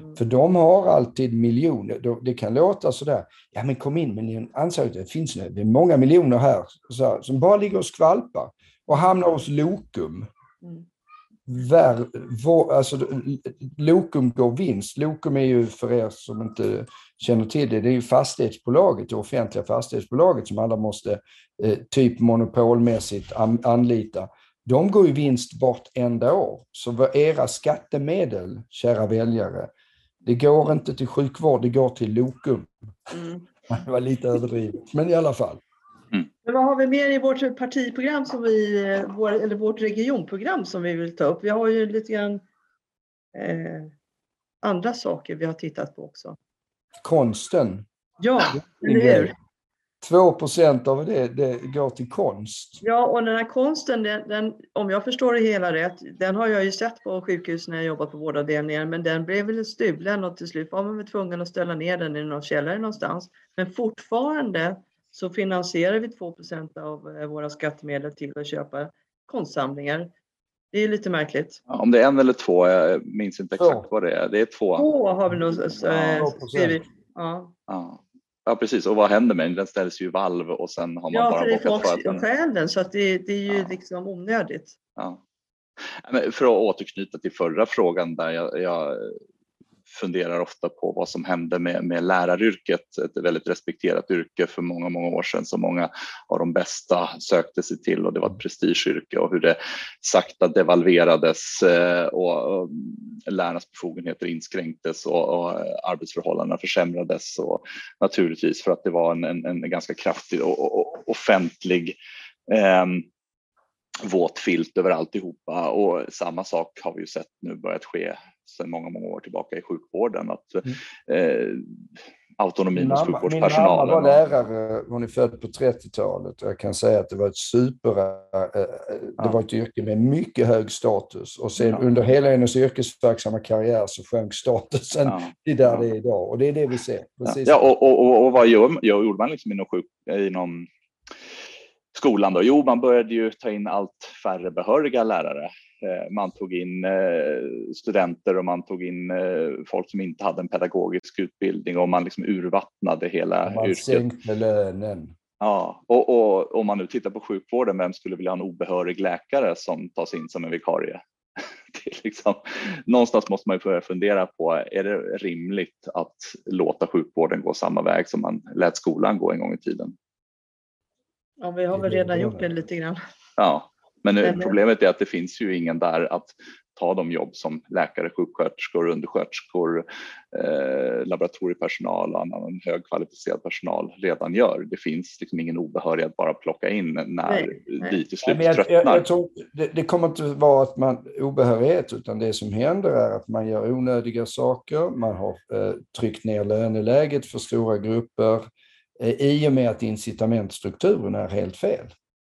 Mm. För de har alltid miljoner. Det kan låta sådär, ja men kom in med en ansökan, det finns det är många miljoner här så, som bara ligger och skvalpar och hamnar hos Lokum. Mm. Vär, vår, alltså, Lokum går vinst. Lokum är ju för er som inte känner till det, det är ju fastighetsbolaget, det offentliga fastighetsbolaget som alla måste eh, typ monopolmässigt an, anlita. De går ju vinst vartenda år. Så era skattemedel, kära väljare, det går inte till sjukvård, det går till Lokum. Mm. *laughs* Det var lite överdrivet, men i alla fall. Mm. Men vad har vi mer i vårt partiprogram, som vi, vår, eller vårt regionprogram som vi vill ta upp? Vi har ju lite grann eh, andra saker vi har tittat på också. Konsten. Ja, eller hur? 2 procent av det, det går till konst. Ja, och den här konsten, den, den, om jag förstår det hela rätt, den har jag ju sett på sjukhus när jag jobbat på vårdavdelningen, men den blev väl stulen och till slut var man väl tvungen att ställa ner den i någon källare någonstans. Men fortfarande så finansierar vi 2 procent av eh, våra skattemedel till att köpa konstsamlingar. Det är lite märkligt. Ja, om det är en eller två, jag minns inte exakt vad det är. Det är två. Två har vi nog skrivit. Ja. ja. Ja precis, och vad händer med den? Den ställs ju i valv och sen har man ja, bara bockat för att... Ja, det är den så att det, det är ju ja. liksom onödigt. Ja. för att återknyta till förra frågan där jag, jag funderar ofta på vad som hände med, med läraryrket, ett väldigt respekterat yrke för många, många år sedan som många av de bästa sökte sig till och det var ett prestigeyrke och hur det sakta devalverades eh, och, och lärarnas befogenheter inskränktes och, och arbetsförhållandena försämrades. Och naturligtvis för att det var en, en, en ganska kraftig och, och offentlig eh, våt filt över alltihopa. Och samma sak har vi ju sett nu börjat ske sedan många, många år tillbaka i sjukvården. Att, mm. eh, autonomin hos sjukvårdspersonalen. Min mamma var lärare, hon är född på 30-talet. Jag kan säga att det var ett super... Äh, det ja. var ett yrke med mycket hög status. Och sen ja. under hela hennes yrkesverksamma karriär så sjönk statusen ja. till där det är idag. Och det är det vi ser. Precis. Ja, och, och, och, och vad gör, gjorde man liksom inom, sjuk, inom skolan? Då? Jo, man började ju ta in allt färre behöriga lärare. Eh, man tog in eh, studenter och man tog in eh, folk som inte hade en pedagogisk utbildning och man liksom urvattnade hela man yrket. Man sänkte lönen. Ja, och, och om man nu tittar på sjukvården, vem skulle vilja ha en obehörig läkare som tas in som en vikarie? *laughs* Det liksom, någonstans måste man ju börja fundera på, är det rimligt att låta sjukvården gå samma väg som man lät skolan gå en gång i tiden? Ja, vi har väl redan gjort det lite grann. Ja, men, Men problemet är att det finns ju ingen där att ta de jobb som läkare, sjuksköterskor, undersköterskor, eh, laboratoriepersonal och annan högkvalificerad personal redan gör. Det finns liksom ingen obehörig att bara plocka in när nej, vi till slut jag, tröttnar. Jag, jag tror, det, det, kommer inte vara att man obehörighet, utan det som händer är att man gör onödiga saker. Man har eh, tryckt ner löneläget för stora grupper eh, i och med att incitamentstrukturen är helt fel.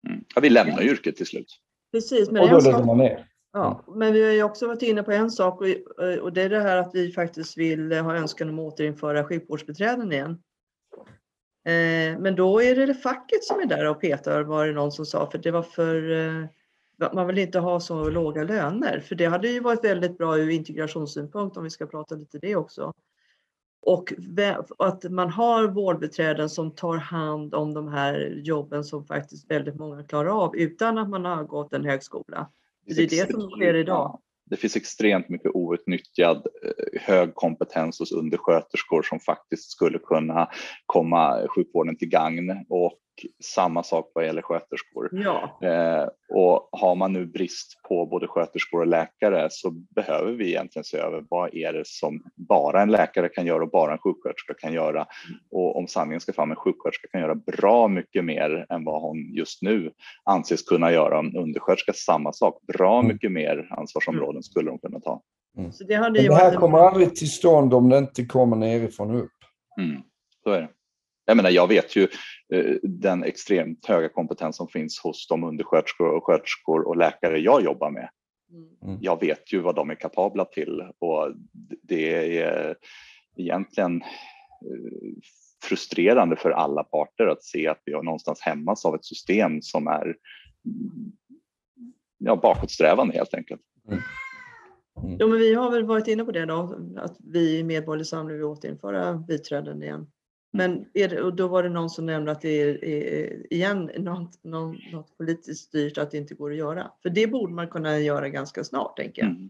Mm. Ja, vi lämnar yrket till slut. Precis. Men och då lägger man ner. Ja, men vi har ju också varit inne på en sak och det är det här att vi faktiskt vill ha önskan om att återinföra sjukvårdsbiträden igen. Eh, men då är det facket som är där och petar var det någon som sa för det var för eh, man vill inte ha så låga löner för det hade ju varit väldigt bra ur integrationssynpunkt om vi ska prata lite det också. Och att man har vårdbiträden som tar hand om de här jobben som faktiskt väldigt många klarar av utan att man har gått en högskola. Det är det som sker idag. Det finns extremt mycket outnyttjad eh, hög kompetens hos undersköterskor som faktiskt skulle kunna komma sjukvården till gagn och samma sak vad gäller sköterskor. Ja. Eh, och har man nu brist på både sköterskor och läkare så behöver vi egentligen se över vad är det som bara en läkare kan göra och bara en sjuksköterska kan göra. Och om sanningen ska fram, en sjuksköterska kan göra bra mycket mer än vad hon just nu anses kunna göra. En undersköterska samma sak, bra mm. mycket mer ansvarsområden skulle de kunna ta. Mm. Så det, hade det här kommer aldrig till stånd om det inte kommer nerifrån upp. Mm, så är det. Jag menar, jag vet ju den extremt höga kompetens som finns hos de undersköterskor och sköterskor och läkare jag jobbar med. Mm. Jag vet ju vad de är kapabla till och det är egentligen eh, frustrerande för alla parter att se att vi har någonstans hämmas av ett system som är ja, bakåtsträvande helt enkelt. Mm. Mm. Jo, men vi har väl varit inne på det då, att vi i Medborgerlig Samling vill återinföra biträden igen. Men det, och då var det någon som nämnde att det är, är igen något, något, något, politiskt styrt att det inte går att göra. För det borde man kunna göra ganska snart, tänker jag. Mm.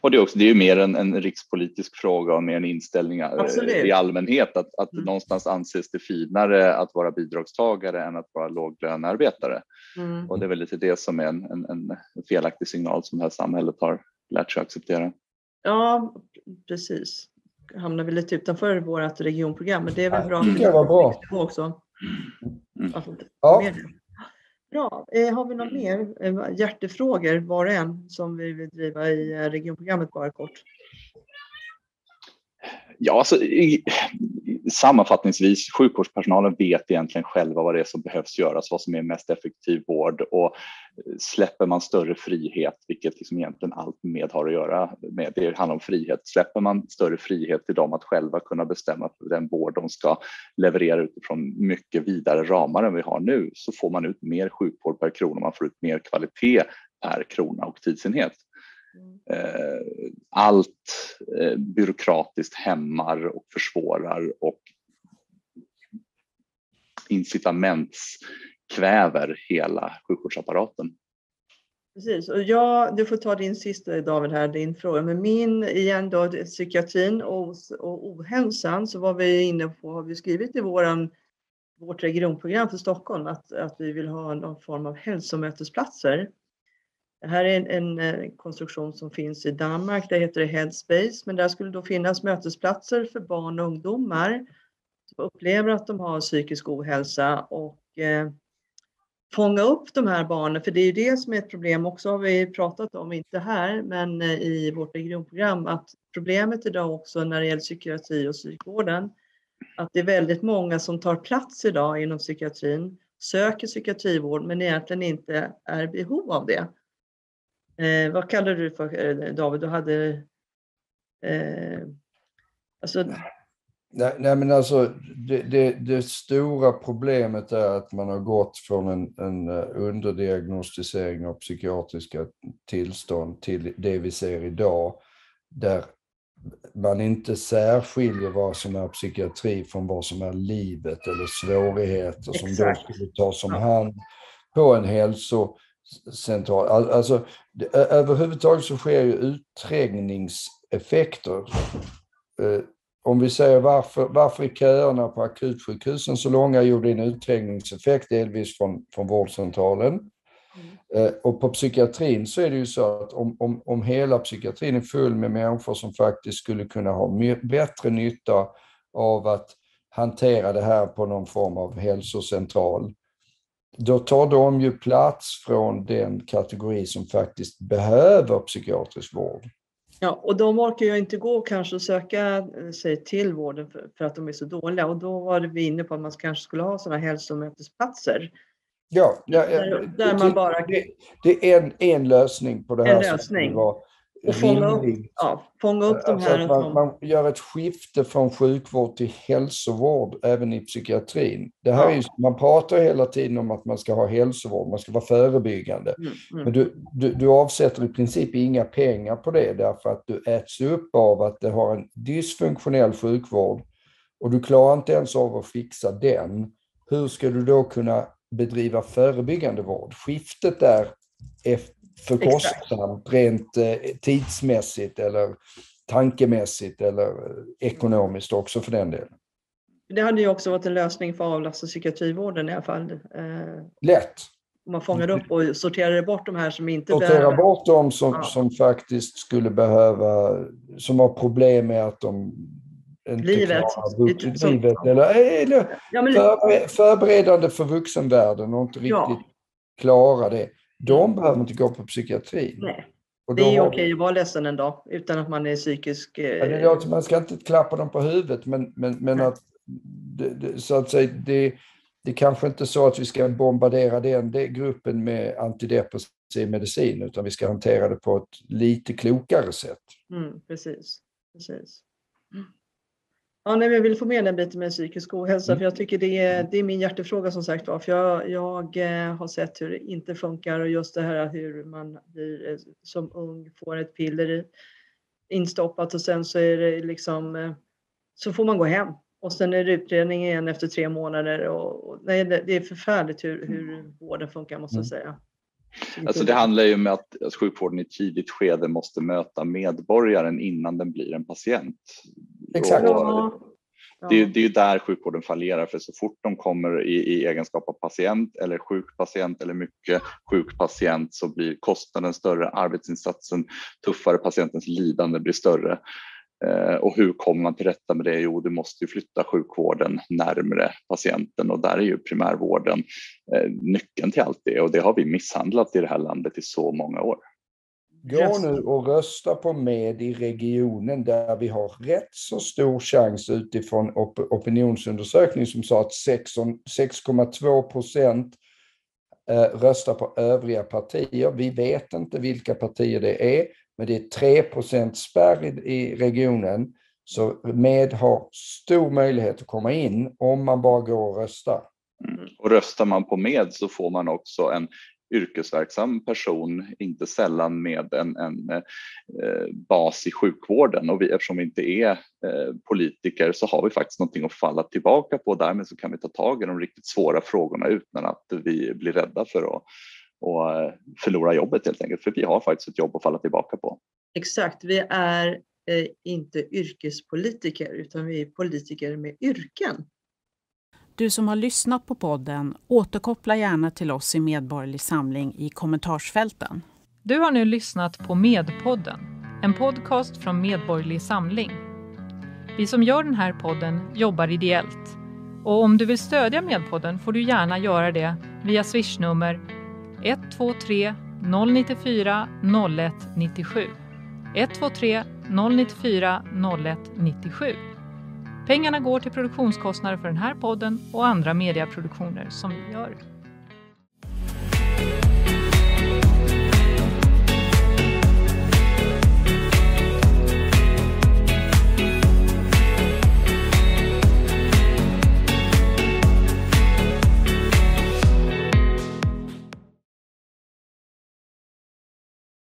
Och det är, också, det är ju mer en, en rikspolitisk fråga och mer en inställning eh, Absolut. i allmänhet att, att mm. någonstans anses det finare att vara bidragstagare än att vara låglönearbetare. Mm. Och det är väl lite det som är en, en, en felaktig signal som det här samhället har lärt sig acceptera. Ja, precis hamnar vi lite utanför vårt regionprogram, men det är väl bra. Det var bra. Också. Ja. Bra. Eh, har vi något mer eh, hjärtefrågor var och en som vi vill driva i eh, regionprogrammet bara kort? Ja, alltså, sammanfattningsvis, sjukvårdspersonalen vet egentligen själva vad det är som behövs göras, vad som är mest effektiv vård och släpper man större frihet, vilket liksom egentligen allt med har att göra med, det handlar om frihet, släpper man större frihet till dem att själva kunna bestämma den vård de ska leverera utifrån mycket vidare ramar än vi har nu så får man ut mer sjukvård per krona, man får ut mer kvalitet per krona och tidsenhet. Eh, allt eh, byråkratiskt hämmar och försvårar och incitamentskväver hela sjukvårdsapparaten. Precis, och jag, du får ta din sista David här, din fråga. Men min igen då, psykiatrin och, och ohälsan så var vi inne på, har vi skrivit i våran, vårt regionprogram för Stockholm att, att vi vill ha någon form av hälsomötesplatser det här är en, en, eh, konstruktion som finns i Danmark, Där heter det Headspace, men där skulle då finnas mötesplatser för barn och ungdomar som upplever att de har psykisk ohälsa och eh, fånga upp de här barnen, för det är ju det som är ett problem också har vi pratat om, inte här, men eh, i vårt regionprogram, att problemet idag också när det gäller psykiatri och psykvården att det är väldigt många som tar plats idag inom psykiatrin, söker psykiatrivård men egentligen inte är i behov av det. Eh, vad kallar du för eh, David? Du hade... Eh, alltså... Nej, nej, men alltså det, det, det, stora problemet är att man har gått från en, en eh, underdiagnostisering av psykiatriska tillstånd till det vi ser idag, där man inte särskiljer vad som är psykiatri från vad som är livet eller svårigheter som då skulle tas om hand på en hälsocentral. Alltså, det, överhuvudtaget så sker ju utträngningseffekter. Eh, om vi säger varför, varför är köerna på akutsjukhusen så långa? Jo, det är en utträngningseffekt delvis från, från vårdcentralen. Mm. Eh, och på psykiatrin så är det ju så att om, om, om hela psykiatrin är full med människor som faktiskt skulle kunna ha bättre nytta av att hantera det här på någon form av hälsocentral, då tar de ju plats från den kategori som faktiskt behöver psykiatrisk vård. Ja, och de orkar ju inte gå kanske och söka sig till vården för, för, att de är så dåliga och då var vi inne på att man kanske skulle ha sådana hälsomötesplatser Ja, ja där, där man bara... det, det, är en, en lösning på det här. En lösning. Och fånga upp, ja, fånga upp de här. Alltså man, man, gör ett skifte från sjukvård till hälsovård även i psykiatrin. Det här ja. är man pratar hela tiden om att man ska ha hälsovård, man ska vara förebyggande. Mm, mm. Men du, du, du avsätter i princip inga pengar på det därför att du äts upp av att det har en dysfunktionell sjukvård och du klarar inte ens av att fixa den. Hur ska du då kunna bedriva förebyggande vård. Skiftet där är för kostsamt rent eh, tidsmässigt eller tankemässigt eller ekonomiskt också för den delen. Det hade ju också varit en lösning för att avlasta psykiatrivården i alla fall. Eh, Lätt. Man fångade upp och sorterade bort de här som inte Sortera behöver... bort de som, ja. som faktiskt skulle behöva, som har problem med att de inte livet. Klarar, livet eller, eller ja, men... för, förberedande för vuxenvärlden och inte riktigt ja. klara det. De mm. behöver inte gå på psykiatri. Nej. Och det är har... okej att vara ledsen en dag utan att man är psykisk... Eh... Ja, det är, man ska inte klappa dem på huvudet men, men, men att, det, det, så att säga, det, det är kanske inte så att vi ska bombardera den, den gruppen med antidepressiv medicin utan vi ska hantera det på ett lite klokare sätt. Mm, precis. precis. Ja, nej, jag vill få med den biten med psykisk ohälsa, mm. för jag tycker det är, det är min hjärtefråga som sagt var. För jag, jag eh, har sett hur det inte funkar och just det här hur man blir, eh, som ung får ett piller instoppat och sen så är det liksom, eh, så får man gå hem. Och sen är det utredning igen efter tre månader. Och, och nej, det, det, är förfärligt hur, hur vården funkar måste jag mm. säga. Alltså det handlar ju om att, att sjukvården i tidigt skede måste möta medborgaren innan den blir en patient. Exakt. Och det, det är ju där sjukvården fallerar för så fort de kommer i, i egenskap av patient eller sjuk patient eller mycket sjuk patient så blir kostnaden större, arbetsinsatsen tuffare, patientens lidande blir större. Eh, och hur kommer man till rätta med det? Jo, du måste ju flytta sjukvården närmre patienten och där är ju primärvården eh, nyckeln till allt det och det har vi misshandlat i det här landet i så många år. Gå nu och rösta på med i regionen där vi har rätt så stor chans utifrån op opinionsundersökning som sa att 6,2 procent eh, röstar på övriga partier. Vi vet inte vilka partier det är, men det är 3 procent spärr i regionen. Så med har stor möjlighet att komma in om man bara går och röstar. Mm. Och röstar man på med så får man också en yrkesverksam person, inte sällan med en, en eh, bas i sjukvården och vi, eftersom vi inte är eh, politiker så har vi faktiskt någonting att falla tillbaka på och därmed så kan vi ta tag i de riktigt svåra frågorna utan att vi blir rädda för att och eh, förlora jobbet helt enkelt, för vi har faktiskt ett jobb att falla tillbaka på. Exakt, vi är eh, inte yrkespolitiker utan vi är politiker med yrken. Du som har lyssnat på podden, återkoppla gärna till oss i Medborgerlig Samling i kommentarsfälten. Du har nu lyssnat på Medpodden, en podcast från Medborgerlig Samling. Vi som gör den här podden jobbar ideellt. Och om du vill stödja Medpodden får du gärna göra det via swishnummer 123 094 0197. 123 094 0197 Pengarna går till produktionskostnader för den här podden och andra mediaproduktioner som vi gör.